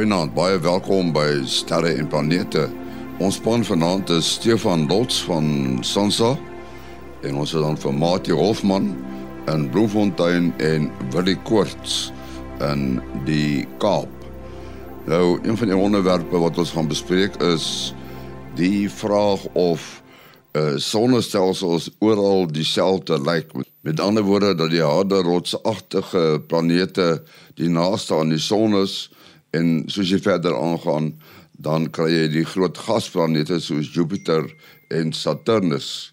Goeienaand, baie welkom by Sterre en Planete. Ons span vanaand is Stefan Lots van Sansa en ons het dan vir Mati Hofman in Bloemfontein en Willie Koorts in die Kaap. Nou, een van die onderwerpe wat ons gaan bespreek is die vraag of uh, sonnestelsels oral dieselfde lyk. Met ander woorde dat die harde rotsagtige planete die naaste aan die son is en soos jy verder aangaan, dan kry jy die groot gasplanete soos Jupiter en Saturnus.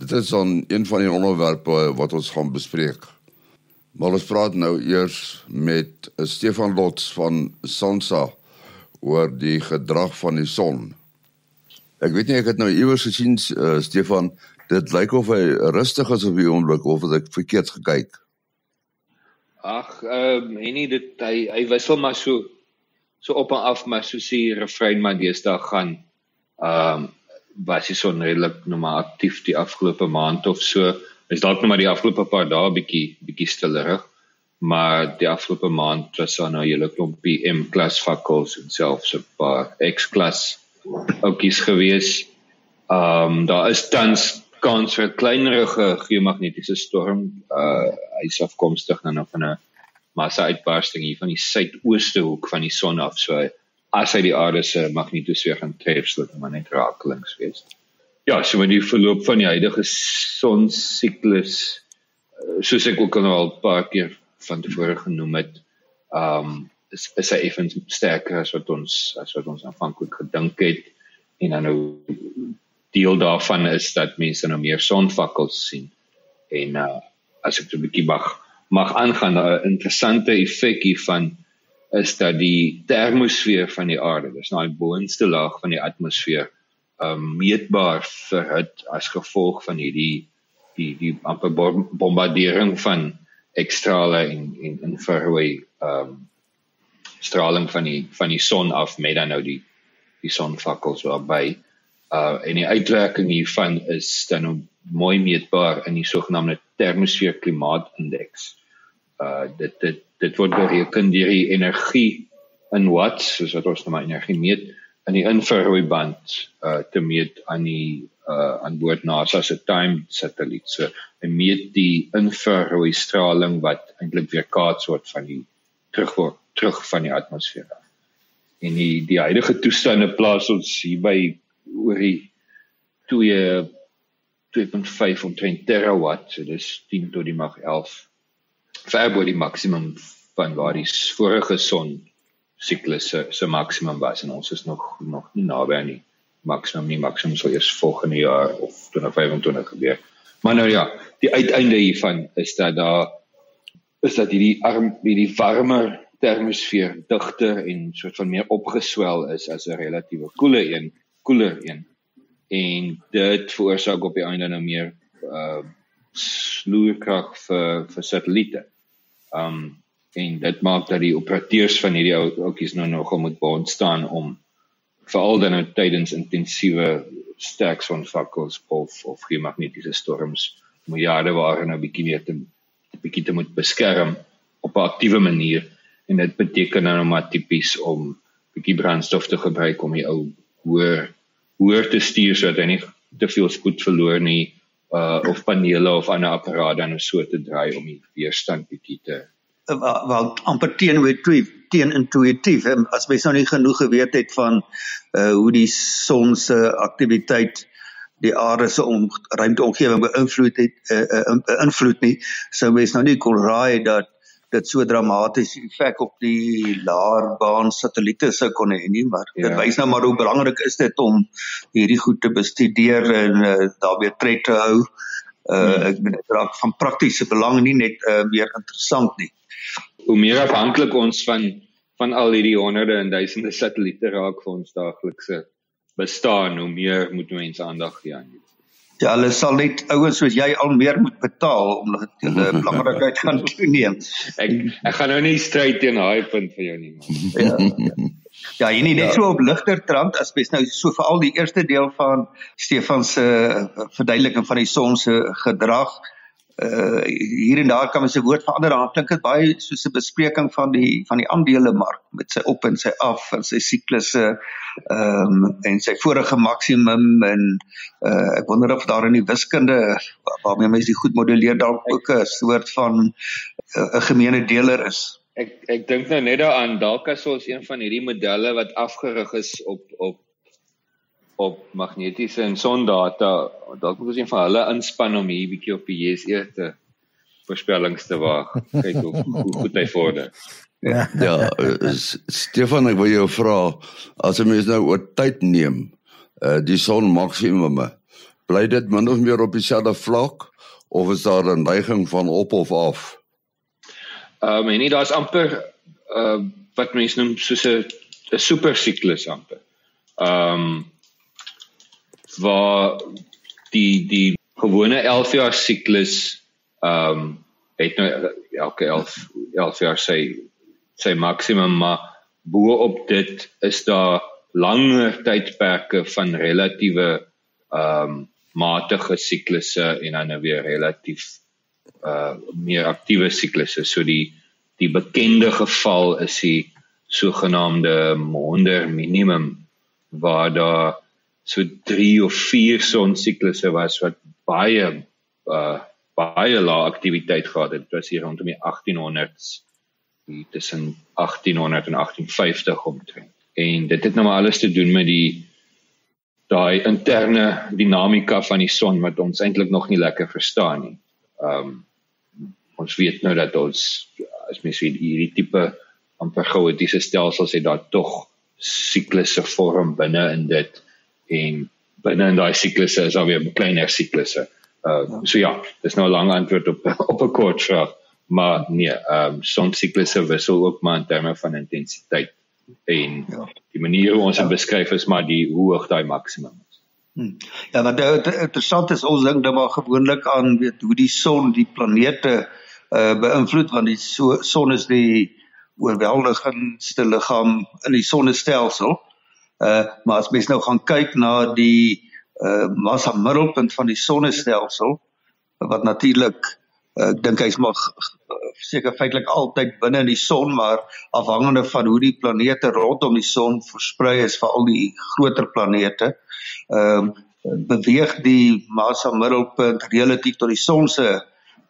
Dit is dan een van die onderwerpe wat ons gaan bespreek. Maar ons praat nou eers met Stefan Lots van Sansa oor die gedrag van die son. Ek weet nie ek het nou iewers gesien uh, Stefan, dit lyk of hy rustig is op die oomblik of het ek verkeerd gekyk. Ag, ehm um, en nie dit hy hy wissel maar so so op en af maar so sien refrein maar deesdae gaan ehm um, was hy so redelik normaal aktief die afgelope maand of so. Hy's dalk net maar die afgelope paar dae bietjie bietjie stillerig, maar die afgelope maand was daar nou 'n hele klomp PM klas fakkels en selfs 'n paar X klas oukies gewees. Ehm um, daar is tans kans vir 'n kleinerige geomagnetiese storm. Uh hy's afkomstig nou van 'n massa uitbarsting hier van die suidooste hoek van die son af. So as hy die aarde se magnetosfeer gaan tref, sal dit maar net rakelings wees. Ja, so met die verloop van die huidige sonsiklus uh, soos ek ook al 'n paar keer van tevore genoem het, um, is is hy effens sterker as wat ons as wat ons aanvanklik gedink het en dan nou deel daarvan is dat mense nou meer sonvakkels sien. En uh, as ek 'n bietjie mag mag aangaan 'n interessante effek hiervan is dat die termosfeer van die aarde dis nou die boonste laag van die atmosfeer um, meetbaar verhit as gevolg van hierdie die die amper bombardering van ekstrale en en infrarooi um, straling van die van die son af met dan nou die die sonvakkels waarby uh en die uitwerking hiervan is dan nou mooi meetbaar in die sogenaamde termosfeer klimaatindeks. Uh dit dit dit word bereken deur die energie in watts soos wat ons nou maar energie meet in die infrarooi band uh te meet aan die uh aan boord NASA se time satelliet. So hy meet die infrarooi straling wat eintlik weerkaats word van die terugword terug van die atmosfeer af. En die die huidige toestande plaas ons hier by oor die 2 2.5 omtrent terawatt, so dis 10 tot die mag 11 ver bo die maksimum van waar die vorige son siklusse se maksimum was. En ons is nog nog nie naby aan die maksimum nie. Maksimum sou eers volgende jaar of 2025 gebeur. Maar nou ja, die uiteinde hiervan is dat daar is dat hierdie arm hierdie warmer termosfeer digter en soort van meer opgeswel is as 'n relatiewe koele een, koeler een. En dit veroorsaak op die einde nou meer uh sloerkrag vir vir satelliete. Um en dit maak dat die operateurs van hierdie ou oudjies nou nog moet bond staan om veral dan nou tydens intensiewe sterk sonvakkels of of geomagnetiese storms miljarde ware nou bietjie meer te bietjie te moet beskerm op 'n aktiewe manier en dit beteken nou maar tipies om bietjie brandstof te gebruik om die ou hoër hoër te stuur sodat hy nie te veel spoed verloor nie uh of panele of ander apparate dan so te draai om die weerstand bietjie te uh, wel amper teenoor teen intuïtief as mens nou nie genoeg geweet het van uh hoe die son se aktiwiteit die aarde se om ruimteomgewing beïnvloed het uh, uh, invloed nie sou mens nou nie kon raai dat dit so dramaties effek op die laarbaan satelliete sou kon hê nie maar ja. dit wys nou maar hoe belangrik is dit om hierdie goed te bestudeer en uh, daarmee tred te hou. Uh hmm. ek bedoel dit raak van praktiese belang nie net uh, meer interessant nie. Hoe meer afhanklik ons van van al hierdie honderde en duisende satelliete raak vir ons daaglikse bestaan, hoe meer moet mense aandag gee aan dit. Ja, hulle sal net ouens soos jy al meer moet betaal omdat hulle belangrikheid gaan toeneem. Ek ek gaan nou nie stryd teen daai punt vir jou nie. Ja. Ja, en nie net ja. so op ligter trant as bes nou so veral die eerste deel van Stefan se verduideliking van die son se gedrag uh hier en daar kan mens 'n woord verander dan klink dit baie soos 'n bespreking van die van die aandelemark met sy op en sy af en sy siklusse ehm um, en sy vorige maksimum en uh ek wonder of daar in die wiskunde waarmee mense die goed modelleer dalk ook 'n soort van 'n uh, gemeene deler is. Ek ek dink nou net daaraan dalk as ons een van hierdie modelle wat afgerig is op op op magnetiese en sondata dalk moet ons een van hulle inspann om hier bietjie op die JSE te voorspellings te waag. Kyk hoe, hoe goed hy vorder. Ja ja Stefan ek wil jou vra as 'n mens nou oor tyd neem uh, die son maksimum bly dit min of meer op dieselfde vlak of is daar 'n neiging van op of af? Ehm um, en nie daar's amper uh, wat mense noem soos 'n 'n super siklus amper. Ehm um, waar die die gewone 11 jaar siklus ehm um, het nou elke 11 11 jaar sy sy maksimum maar bo op dit is daar langer tydperke van relatiewe ehm um, matige siklusse en dan weer relatief uh meer aktiewe siklusse so die die bekende geval is die sogenaamde Maunder minimum waar daar so 3 of 4 sonsiklusse was wat baie uh baie lae aktiwiteit gehad het. Dit was hier rondom die 1800s hier tussen 1800 en 1850 omtrent. En dit het nou maar alles te doen met die daai interne dinamika van die son wat ons eintlik nog nie lekker verstaan nie. Um ons weet nou dat ons as mens weet hierdie tipe amper chaotiese stelsels het daar tog siklusse vorm binne in dit en binne in daai siklusse is daar weer kleiner siklusse. Uh so ja, dis nou 'n lang antwoord op op 'n kort vraag, maar nee, ehm um, soms siklusse wissel ook maar in terme van intensiteit en ja. die manier hoe ons dit beskryf is maar die hoe hoog daai maksimum is. Hmm. Ja, wat nou interessant is ons dink dan maar gewoonlik aan weet hoe die son die planete uh beïnvloed want die so, son is die oorweldigendste liggaam in die sonnestelsel. Uh maar as mens nou gaan kyk na die uh massa middelpunt van die sonnestelsel wat natuurlik uh, ek dink hy's maar seker feitelik altyd binne in die son maar afhangende van hoe die planete rondom die son versprei is vir al die groter planete ehm uh, beweeg die massa middelpunt relatief tot die son se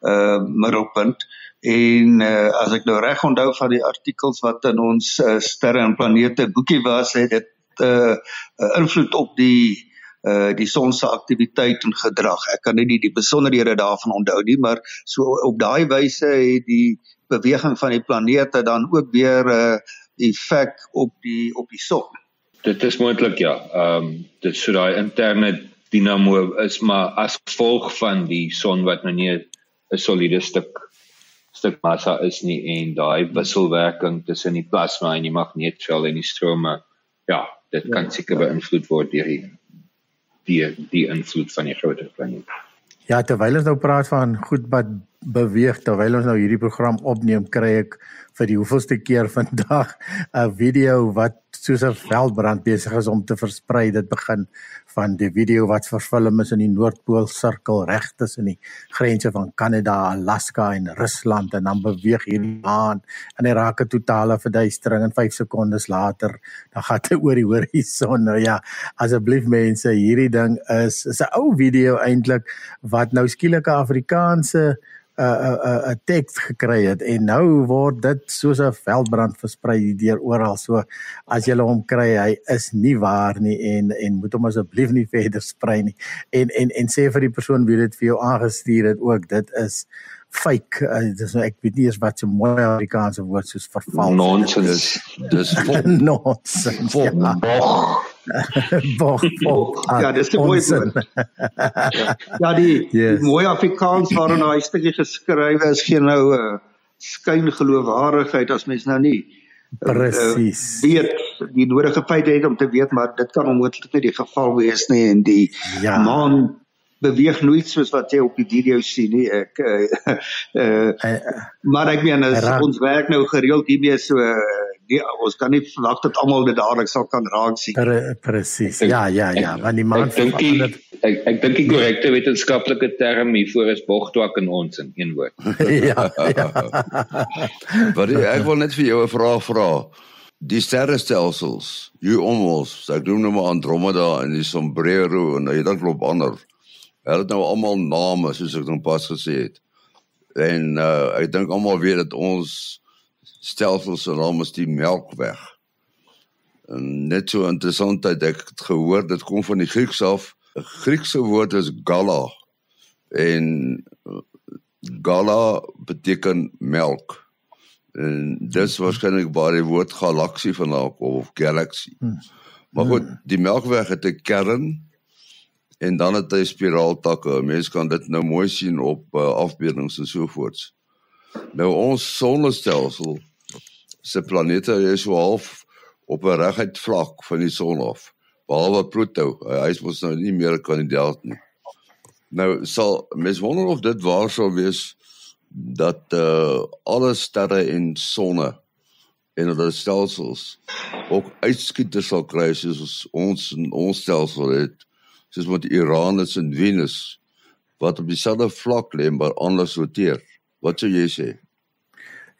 uh middelpunt. En uh, as ek nou reg onthou van die artikels wat in ons uh, sterre en planete boekie was het dit uh, uh, invloed op die uh die son se aktiwiteit en gedrag. Ek kan nie die, die besonderhede daarvan onthou nie, maar so op daai wyse het die beweging van die planete dan ook weer 'n uh, effek op die op die son. Dit is moontlik ja. Ehm um, dit sou daai interne dinamo is maar as gevolg van die son wat nou nie 'n soliede stuk stuk massa is nie en daai wisselwerking tussen die plasma en die magneetveld en die strome ja, dit kan ja, seker ja. beïnvloed word deur die die die invloed van die groter planeet. Ja, terwyl ons nou praat van goed wat beweeg terwyl ons nou hierdie program opneem, kry ek vir die hoeveelste keer vandag 'n video wat soos 'n veldbrand besig is om te versprei. Dit begin van die video wat verfilm is in die Noordpool sirkel reg tussen die grense van Kanada, Alaska en Rusland en dan beweeg hierdie maan en hy raak 'n totale verduistering en 5 sekondes later dan gaan dit oor die horison. Nou ja, asseblief mense, hierdie ding is is 'n ou video eintlik wat nou skielik 'n Afrikaanse 'n 'n 'n teks gekry het en nou word dit soos 'n veldbrand versprei deur oral. So as jy hom kry, hy is nie waar nie en en moet hom asseblief nie verder sprei nie. En en en sê vir die persoon wie dit vir jou aangestuur het ook, dit is fake. Uh, dis nou ek weet nie eens wat so mooi Afrikaanse woord soos verval. Nonsens. Dis nonsens. Ja. Bok, bok. Ja, dis 'n mooi woord. ja, die, yes. die mooi Afrikaans waarin daai stukkie geskrywe is geen nou 'n uh, skyn geloofwaardigheid as mens nou nie uh, presies uh, weet die nodige feite het om te weet maar dit kan onmoontlik nie die geval wees nie en die ja. maan beweeg nooit soos wat jy op die video sien nie ek uh, uh, maar ek meen as ons werk nou gereeld hiermee so uh, nie ons kan nie verwag dat almal dit dadelik sal kan raak sien. Pre, Presies. Ja, ja, ja, want die man dink die ek ek dink die korrekte wetenskaplike term hiervoor is bogtwak in ons in een woord. ja. ja. Wat ek wil net vir jou 'n vraag vra. Die sterrestelsels, hier om ons, ek doen nou maar Andromeda en die Sombrero en hy dan klop ander. Hulle het nou almal name soos ek nou pas gesê het. En uh ek dink almal weet dat ons stelsel se naam is die Melkweg. En net so interessant dat ek het gehoor dit kom van die Grieks af. 'n Griekse woord is gala en uh, gala beteken melk. En dis waarskynlik waar die woord galaksie vandaan kom of galaxy. Hmm. Maar goed, die Melkweg het 'n kern en dan het hy spiraaltakke. Mense kan dit nou mooi sien op uh, afbeeldings en so voorts. Nou ons sonnestelsel se planete is so half op 'n reguit vlak van die son af behalwe Pluto. Hy is mos nou nie meer 'n kandidaat nie. Nou sal mens wonder of dit waar sou wees dat uh alle sterre en sonne en hulle stelsels ook uitskieters sal kry soos ons ons stelsel het soos met Uranus en Venus wat op dieselfde vlak lê maar anders roteer. Wat sou jy sê?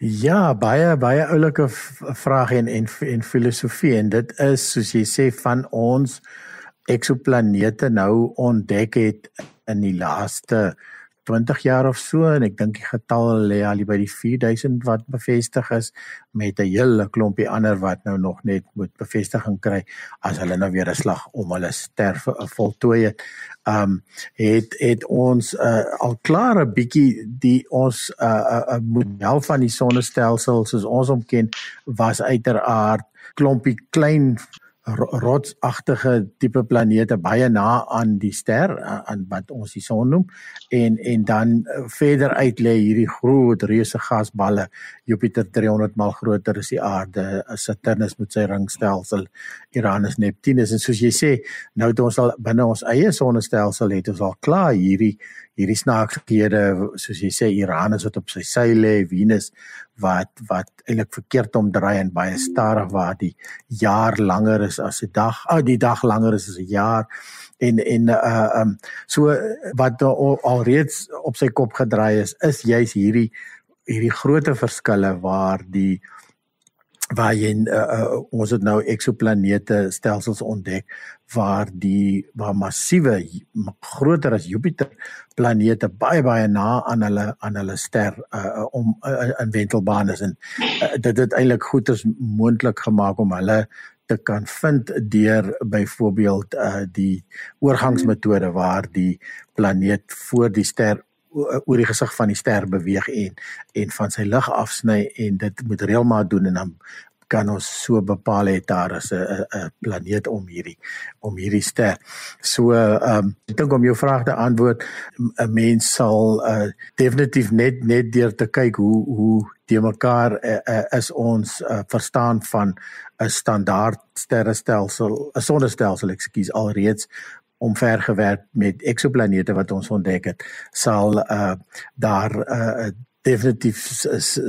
Ja, baie baie oulike vrae en en en filosofie en dit is soos jy sê van ons eksoplanete nou ontdek het in die laaste 20 jaar of so en ek dink die getal lê al by die 4000 wat bevestig is met 'n hele klompie ander wat nou nog net moet bevestiging kry as hulle nou weer 'n slag om hulle sterf voltooi het. Um het het ons uh, al klaar 'n bietjie die ons 'n uh, uh, model van die sonnestelsel soos ons hom ken was uiteraard klompie klein rotsagtige tipe planete baie na aan die ster aan wat ons die son noem en en dan eh, verder uit lê hierdie groot reuse gasballe. Jupiter 300 maal groter as die aarde Saturnus met sy ringstelsel Uranus Neptunus en soos jy sê nou het ons al binne ons eie sonnestelsel het ons al klaar hierdie hierdie snaakskhede soos jy sê Uranus wat op sy sy lê, Venus wat wat eintlik verkeerd omdraai en baie stadig waar die jaar langer is as 'n dag. Ag oh, die dag langer is as 'n jaar en en uh um so wat alreeds op sy kop gedraai is is juis hierdie hierdie groote verskille waar die waar jy uh, ons het nou eksoplanete stelsels ontdek waar die waar massiewe groter as Jupiter planete baie baie na aan hulle aan hulle ster uh, om uh, in wentelbaan is. En uh, dit het eintlik goed is moontlik gemaak om hulle te kan vind deur byvoorbeeld uh, die oorgangsmetode waar die planeet voor die ster oor die gesig van die ster beweeg en en van sy lig afsny en dit moet reëlmaat doen en dan kan ons so bepaal het daar is 'n 'n planeet om hierdie om hierdie ster. So ehm um, ek dink om jou vraag te antwoord 'n mens sal uh, definitief net net deur te kyk hoe hoe die mekaar uh, uh, is ons uh, verstaan van 'n standaard sterrestelsel, 'n sonnestelsel, ekskuus, alreeds omvergewerk met eksoplanete wat ons ontdek het, sal uh, daar uh, definitief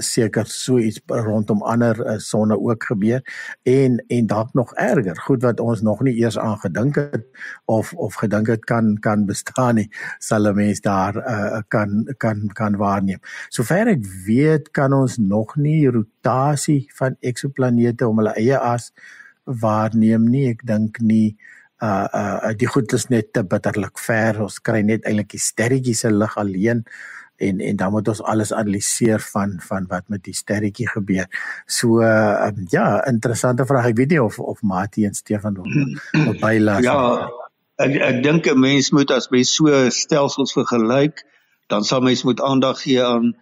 seker so iets rondom ander uh, sonne ook gebeur en en dalk nog erger goed wat ons nog nie eers aan gedink het of of gedink het kan kan bestaan nie sal 'n mens daar uh, kan kan kan waarneem. Sover ek weet kan ons nog nie rotasie van eksoplanete om hulle eie as waarneem nie. Ek dink nie uh uh die goed is net te bitterlik ver. Ons kry net eintlik die sterretjies se lig alleen en en dan moet ons alles analiseer van van wat met die sterretjie gebeur. So uh, ja, interessante vraag. Ek weet nie of of Mati en Stefan wil bylaat. Ja, ek ek dink 'n mens moet as mens so stelsels vergelyk, dan sal mens moet aandag gee aan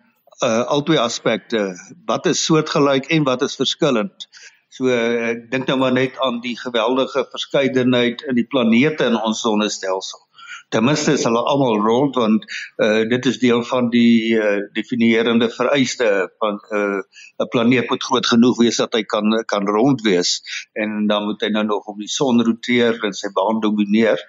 uh albei aspekte. Wat is soortgelyk en wat is verskillend? So ek dink nou maar net aan die geweldige verskeidenheid in die planete in ons sonnestelsel ten minste is hulle almal rond want uh, dit is deel van die uh, definierende vereiste van uh, 'n planeet moet groot genoeg wees dat hy kan kan rond wees. En dan moet hy nou nog om die son roteer en sy baan domineer.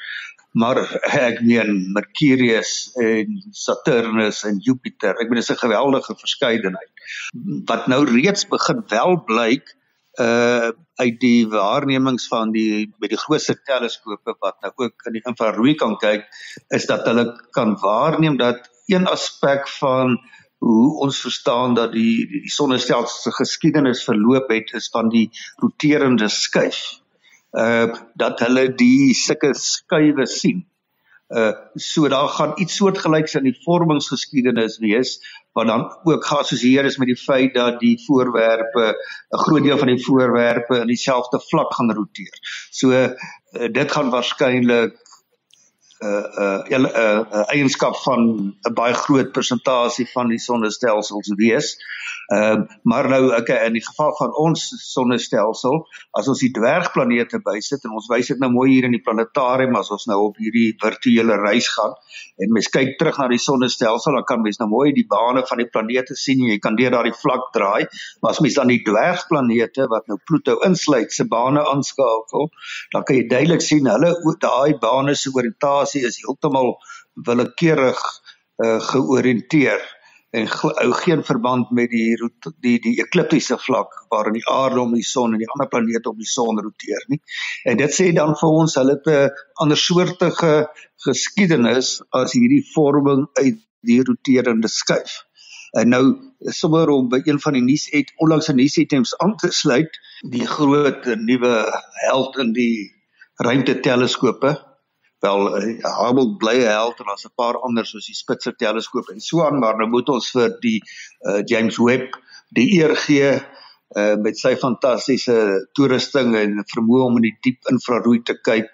Maar ek meen Mercurius en Saturnus en Jupiter ek bedoel dis 'n geweldige verskeidenheid wat nou reeds begin wel blyk uh uit die waarnemings van die by die grootste teleskope wat nou ook in die infrarooi kan kyk is dat hulle kan waarneem dat een aspek van hoe ons verstaan dat die die sonnestelsel se geskiedenis verloop het is van die roterende skuif. Uh dat hulle die sulke skuwe sien. Uh so daar gaan iets soortgelyks in die vormingsgeskiedenis wees wat dan ook geassosieer is met die feit dat die voorwerpe 'n groot deel van die voorwerpe in dieselfde vlak gaan roteer. So uh, dit gaan waarskynlik 'n uh, 'n uh, uh, uh, eienskap van 'n baie groot persentasie van die sonnestelsels wees. Ehm uh, maar nou okay in die geval van ons sonnestelsel, as ons die dwergplanete bysit en ons wys dit nou mooi hier in die planetarium as ons nou op hierdie virtuele reis gaan en mens kyk terug na die sonnestelsel, dan kan mens nou mooi die bane van die planete sien en jy kan deur daardie vlak draai. Maar as mens dan die dwergplanete wat nou Pluto insluit se bane aanskakel, dan kan jy duidelik sien hulle daai bane se oriëntasie is heeltemal willekeurig uh, georiënteer en hou geen verband met die die die ekliptiese vlak waarin die aarde om die son en die ander planete om die son roteer nie. En dit sê dan vir ons hulle het 'n ander soortige geskiedenis as hierdie vorming uit die roterende skuif. En nou sommer om by een van die nuus het onlangs 'n nuusitems aan te sluit, die groot nuwe held in die ruimteteleskope wel Hubble bly held en daar's 'n paar ander soos die Spitzer teleskoop en so aan maar nou moet ons vir die uh, James Webb die eer gee uh, met sy fantastiese toerusting en vermoë om in die diep infrarooi te kyk.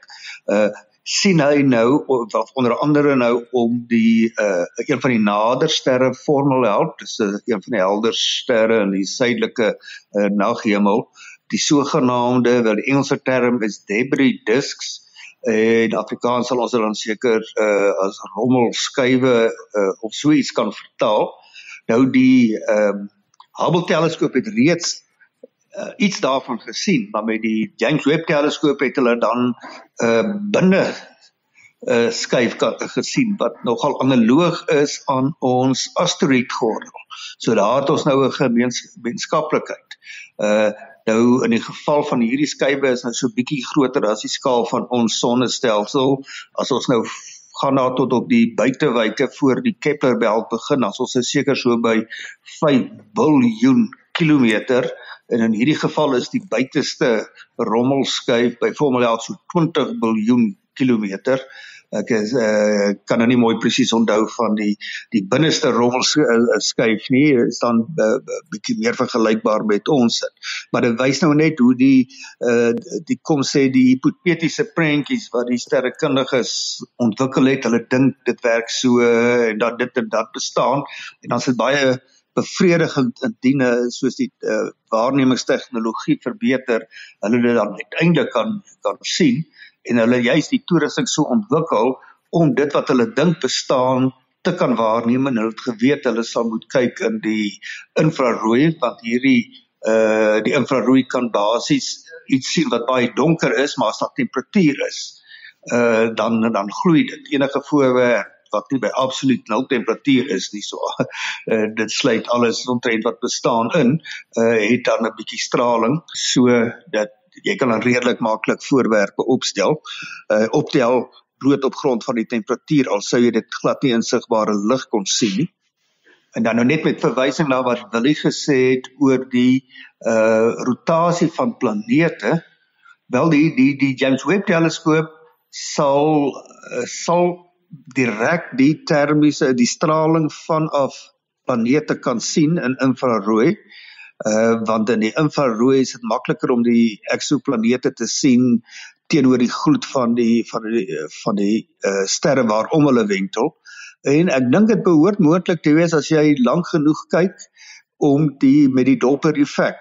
Uh, sien hy nou of onder andere nou om die uh, een van die nader sterre formule help dis uh, een van die helder sterre in die suidelike uh, naghemel. Die sogenaamde wel die Engelse term is debris disks en Afrikaans sal ons dan seker uh as rommelskywe uh of so iets kan vertaal. Nou die ehm um, Hubble teleskoop het reeds uh, iets daarvan gesien, maar met die James Webb teleskoop het hulle dan uh binne 'n uh, skuif gesien wat nogal analoog is aan ons asteroïdgordel. So daar het ons nou 'n gemeenskaplikheid. Uh Nou in die geval van hierdie skywe is nou so bietjie groter as die skaal van ons sonnestelsel. As ons nou gaan na tot op die buitewyke voor die Keplerbelt begin, as ons seker so by 5 biljoen kilometer en in hierdie geval is die buiteste rommelskyf by formule so 20 biljoen kilometer ek is uh, kan nou nie mooi presies onthou van die die binneste rommel uh, skuif nie. Is dan 'n uh, uh, bietjie meer vergelykbaar met ons. Maar dit wys nou net hoe die uh, die kom sê die hipotetiese prentjies wat die sterrekundiges ontwikkel het. Hulle dink dit werk so en dat dit en dat bestaan. En dan is dit baie bevredigend indien soos die uh, waarnemingstegnologie verbeter hulle dit dan uiteindelik kan kan sien en hulle juist die toerusting so ontwikkel om dit wat hulle dink bestaan te kan waarneem en hulle het geweet hulle sal moet kyk in die infrarooi want hierdie uh die infrarooi kan basies iets sien wat baie donker is maar as daar temperatuur is uh dan dan gloei dit. Enige voorwerp wat nie by absoluut nul temperatuur is nie so uh, dit sluit alles omtrent wat bestaan in uh het dan 'n bietjie straling. So dat jy kan dan redelik maklik voorwerpe opstel. Uh optel bloot op grond van die temperatuur al sou jy dit glad nie insigbare lig kon sien nie. En dan nou net met verwysing na wat Willie gesê het oor die uh rotasie van planete. Wel die die die James Webb teleskoop sal uh, sal direk die termiese die straling vanaf planete kan sien in infrarooi. Uh want in die infrarooi is dit makliker om die eksoplanete te sien teenoor die gloed van die van die van die uh sterre waarom hulle wentel. En ek dink dit behoort moontlik te wees as jy lank genoeg kyk om die met die Doppler effek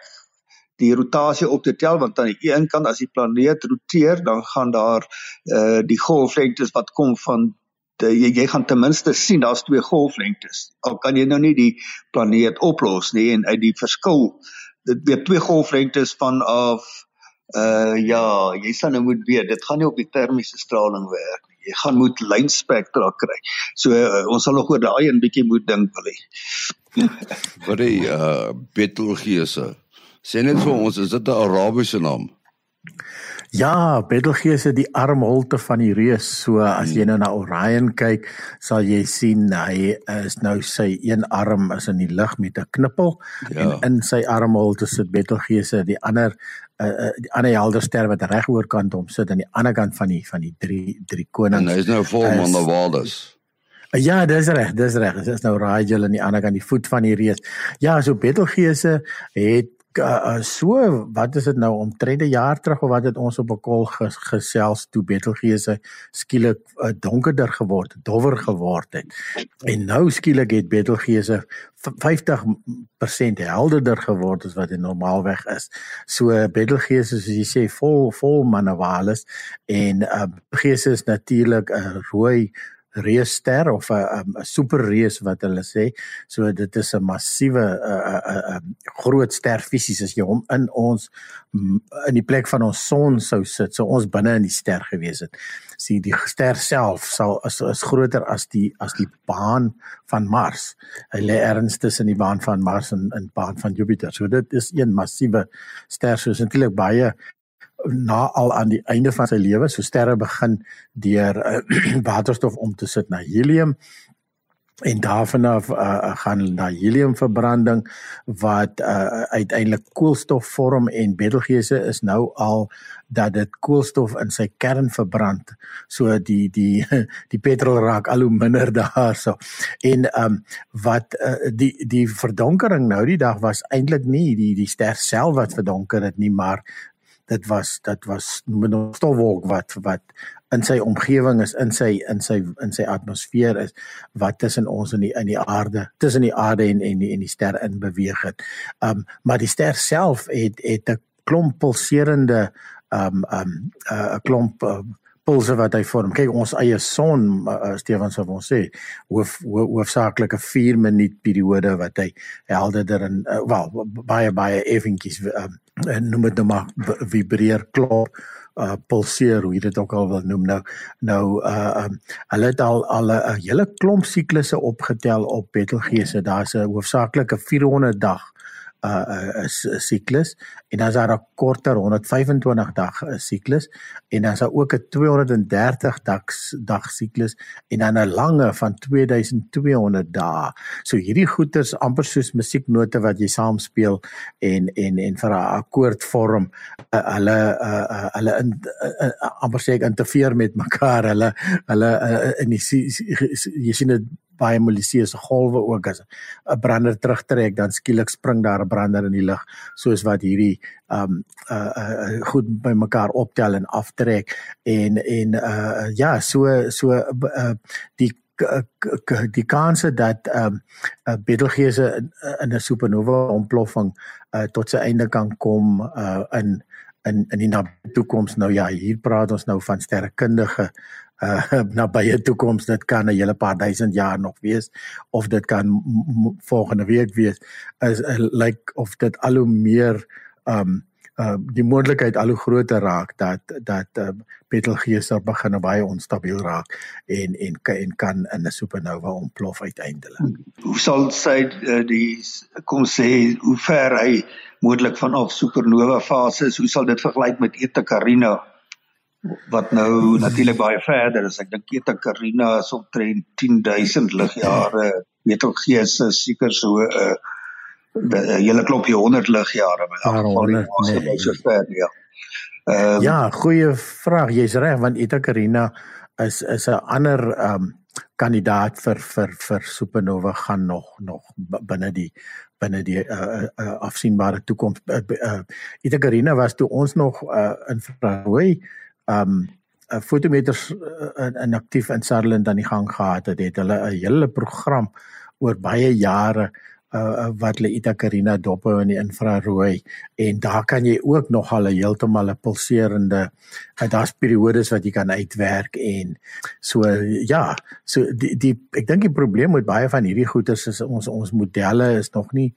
die rotasie op te tel want aan die een kant as die planeet roteer dan gaan daar uh die golflengtes wat kom van jy jy gaan ten minste sien daar's twee golflengtes. Al kan jy nou nie die planeet oplos nie en uit die verskil dit weer twee golflengtes van af uh ja, jy sal nou moet weet dit gaan nie op die termiese straling werk nie. Jy gaan moet lynspektra kry. So uh, ons sal nog oor daai 'n bietjie moet dink hê. Wat die uh Betelgeuse Sê net vir ons, is dit 'n Arabiese naam? Ja, Betelgeuse die armholte van die reus. So as jy nou na Orion kyk, sal jy sien hy is nou sy een arm is in die lug met 'n knippel ja. en in sy armholte sit Betelgeuse, die ander uh, uh, die ander helder ster wat reg oorkant hom sit aan die ander kant van die van die drie drie konings. En hy is nou vol van die Waldes. Ja, dis reg, dis reg. Dit is nou Rigel aan die ander kant die voet van die reus. Ja, so Betelgeuse het uh, so wat is dit nou omtrent 'n jaar terug of wat het ons op 'n kol ges, gesels toe Betelgeuse skielik uh, donkerder geword, dowwer geword het. En nou skielik het Betelgeuse 50% helderder geword as wat dit normaalweg is. So Betelgeuse soos jy sê vol vol manewales en uh, gees is natuurlik 'n rooi reusster of 'n 'n superreus wat hulle sê. So dit is 'n massiewe 'n groot ster fisies as jy hom in ons in die plek van ons son sou sit, so ons binne in die ster gewees het. Sien die ster self sal is, is groter as die as die baan van Mars. Hy lê erns tussen die baan van Mars en en baan van Jupiter. So dit is een massiewe ster soos eintlik baie na al aan die einde van sy lewe so sterre begin deur uh, waterstof om te sit na helium. En daarvan af uh, gaan na heliumverbranding wat uh, uiteindelik koolstof vorm en Betelgeuse is nou al dat dit koolstof in sy kern verbrand. So die die die petrol raak al hoe minder daarso en um, wat uh, die die verdonkering nou die dag was eintlik nie die die ster self wat verdonker het nie maar dit was dit was noem dit stofwolk wat wat in sy omgewing is in sy in sy in sy atmosfeer is wat tussen ons en die in die aarde tussen die aarde en en die en die ster in beweeg het. Um maar die ster self het het 'n klomp pulserende um um 'n uh, klomp uh, pulse wat hy vorm. Kyk ons eie son uh, Stefan sou ons sê hoof hoofsaaklike 4 minuut periode wat hy helderder en uh, wel baie baie effentjies um, en noem dit nou maar vibreer klop uh pulseer hoe jy dit ook al wil noem. Nou nou uh um, hulle het al al 'n hele klomp siklusse opgetel op Betelgeuse. Daar's 'n hoofsaaklike 400 dag uh 'n siklus en dan is daar 'n korter 125 dag 'n siklus en dan is daar ook 'n 230 dag dag siklus en dan 'n lange van 2200 dae. So hierdie goeters amper soos musieknote wat jy saam speel en en en vir 'n akkoord vorm uh, hulle uh, uh, hulle in uh, uh, amper sê ek interfereer met mekaar hulle hulle uh, in die jy sien dit baie molisieus golwe ook as 'n brander terugtrek dan skielik spring daar 'n brander in die lug soos wat hierdie um uh, uh goed by mekaar optel en aftrek en en uh ja so so uh, die die kanse dat um uh, Betelgeuse in, 'n supernova ontploffing uh, tot sy einde kan kom uh in in in die toekoms nou ja hier praat ons nou van sterrekundige uh nabye toekoms dit kan 'n hele paar duisend jaar nog wees of dit kan volgende week wees is uh, lyk like of dit al hoe meer um uh die moontlikheid al hoe groter raak dat dat uh, Betelgeuse begin baie onstabiel raak en en en kan in 'n supernova ontplof uiteindelik. Hoe sal sy uh, die kom sê hoe ver hy moontlik vanaf supernova fase is? Hoe sal dit vergelyk met Eta Carina? Wat nou natuurlik baie verder is. Ek dink Eta Carina is omtrent 10000 ligjare. Betelgeuse is seker so 'n uh, 'n hele klopjie 100 ligjare, in elk geval nee. so ver, ja. Um, ja, goeie vraag. Jy's reg want Eta Carina is is 'n ander um, kandidaat vir vir vir supernova gaan nog nog binne die binne die uh, uh, afsienbare toekoms. Uh, uh, Eta Carina was toe ons nog uh, in infrarooi um 'n fotometers in, in aktief in Sutherland aan die gang gehad het, het hulle 'n hele program oor baie jare uh wat hulle Itacarina dop hou in die infrarooi en daar kan jy ook nog al 'n heeltemal 'n pulserende uh, daar's periodes wat jy kan uitwerk en so ja so die die ek dink die probleem met baie van hierdie goeters is ons ons modelle is nog nie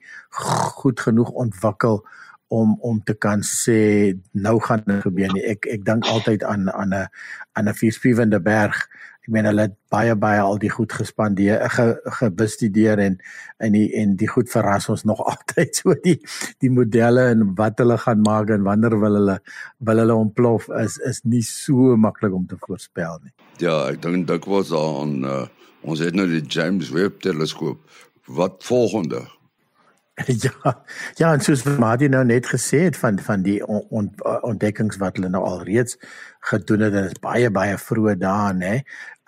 goed genoeg ontwikkel om om te kan sê nou gaan dit gebeur nie. Ek ek dink altyd aan aan 'n aan 'n vierspiewende berg. Ek meen hulle het baie baie al die goed gespandeer, ge, gebestudeer en en die en die goed verras ons nog altyd so die die modelle en wat hulle gaan maak en wanneer wil hulle wil hulle ontplof is is nie so maklik om te voorspel nie. Ja, ek dink dit was aan uh, ons het nou die James Webb teleskoop. Wat volgende? Ja, ja, en soos Martie nou net gesê het van van die on, on, ontdekkings wat hulle nou al reeds gedoen het, dit is baie baie vroeg daar, hè.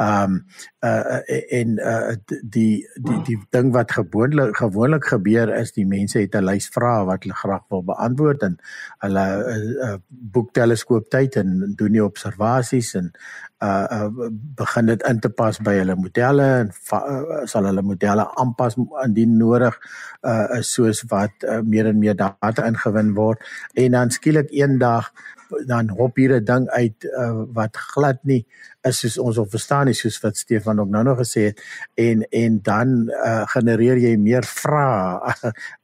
Ehm uh en uh die die die ding wat gewoonlik gewoonlik gebeur is die mense het 'n lys vrae wat hulle graag wil beantwoord en hulle uh, boek teleskoop tyd en doen die observasies en uh, uh begin dit in te pas by hulle modelle en uh, sal hulle modelle aanpas indien nodig uh soos wat uh, meer en meer data ingewin word en dan skielik eendag dan hop hier 'n ding uit uh, wat glad nie is soos ons op verstaan nie soos wat Stefan ook nou nog gesê het en en dan uh, genereer jy meer vrae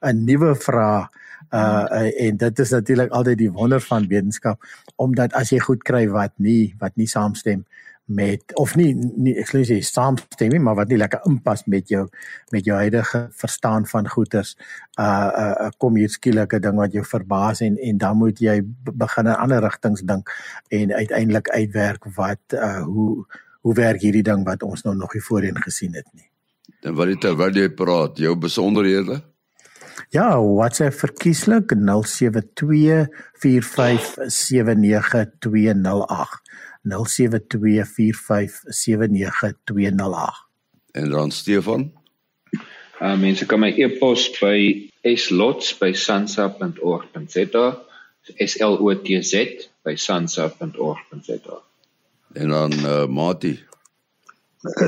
'n nuwe vraag uh en dit is natuurlik altyd die wonder van wetenskap omdat as jy goed kry wat nie wat nie saamstem met of nie nie ek sê saamstem nie maar wat nie lekker inpas met jou met jou huidige verstaan van goeters uh uh kom hier skielik 'n ding wat jou verbaas en en dan moet jy begin in ander rigtings dink en uiteindelik uitwerk wat uh hoe hoe werk hierdie ding wat ons nou nog nie voorheen gesien het nie. Dan wat dit terwyl jy praat, jou besonderhede? Ja, WhatsApp verkieslik 0724579208. 0724579208. En dan Stefan? Uh mense kan my e-pos by slots@sansa.org.za. S L O T Z by sansa.org.za. En dan uh Mati.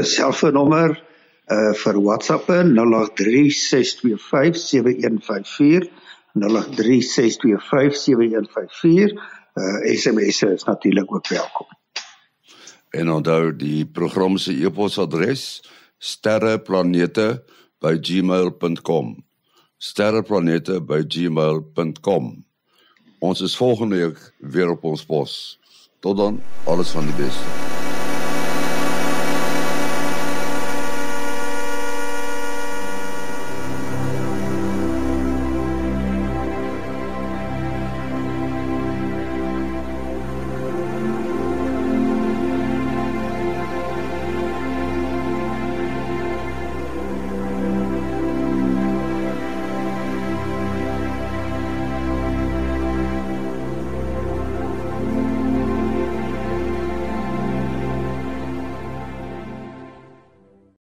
Selfoonnommer uh vir WhatsApp 0836257154 0836257154 uh SMS is natuurlik ook welkom. En onthou die program se e-posadres sterreplanete@gmail.com. sterreplanete@gmail.com. Ons is volgende week weer op ons pos. Tot dan, alles van die beste.